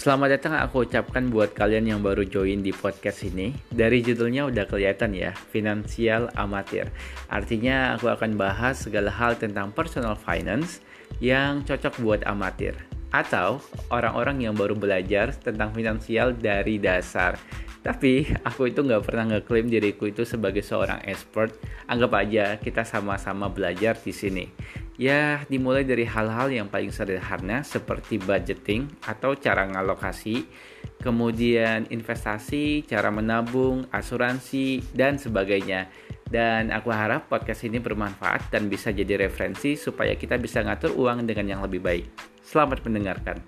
Selamat datang aku ucapkan buat kalian yang baru join di podcast ini. Dari judulnya udah kelihatan ya, finansial amatir. Artinya aku akan bahas segala hal tentang personal finance yang cocok buat amatir atau orang-orang yang baru belajar tentang finansial dari dasar. Tapi aku itu nggak pernah ngeklaim diriku itu sebagai seorang expert. Anggap aja kita sama-sama belajar di sini. Ya, dimulai dari hal-hal yang paling sederhana seperti budgeting atau cara ngalokasi, kemudian investasi, cara menabung, asuransi, dan sebagainya. Dan aku harap podcast ini bermanfaat dan bisa jadi referensi supaya kita bisa ngatur uang dengan yang lebih baik. Selamat mendengarkan.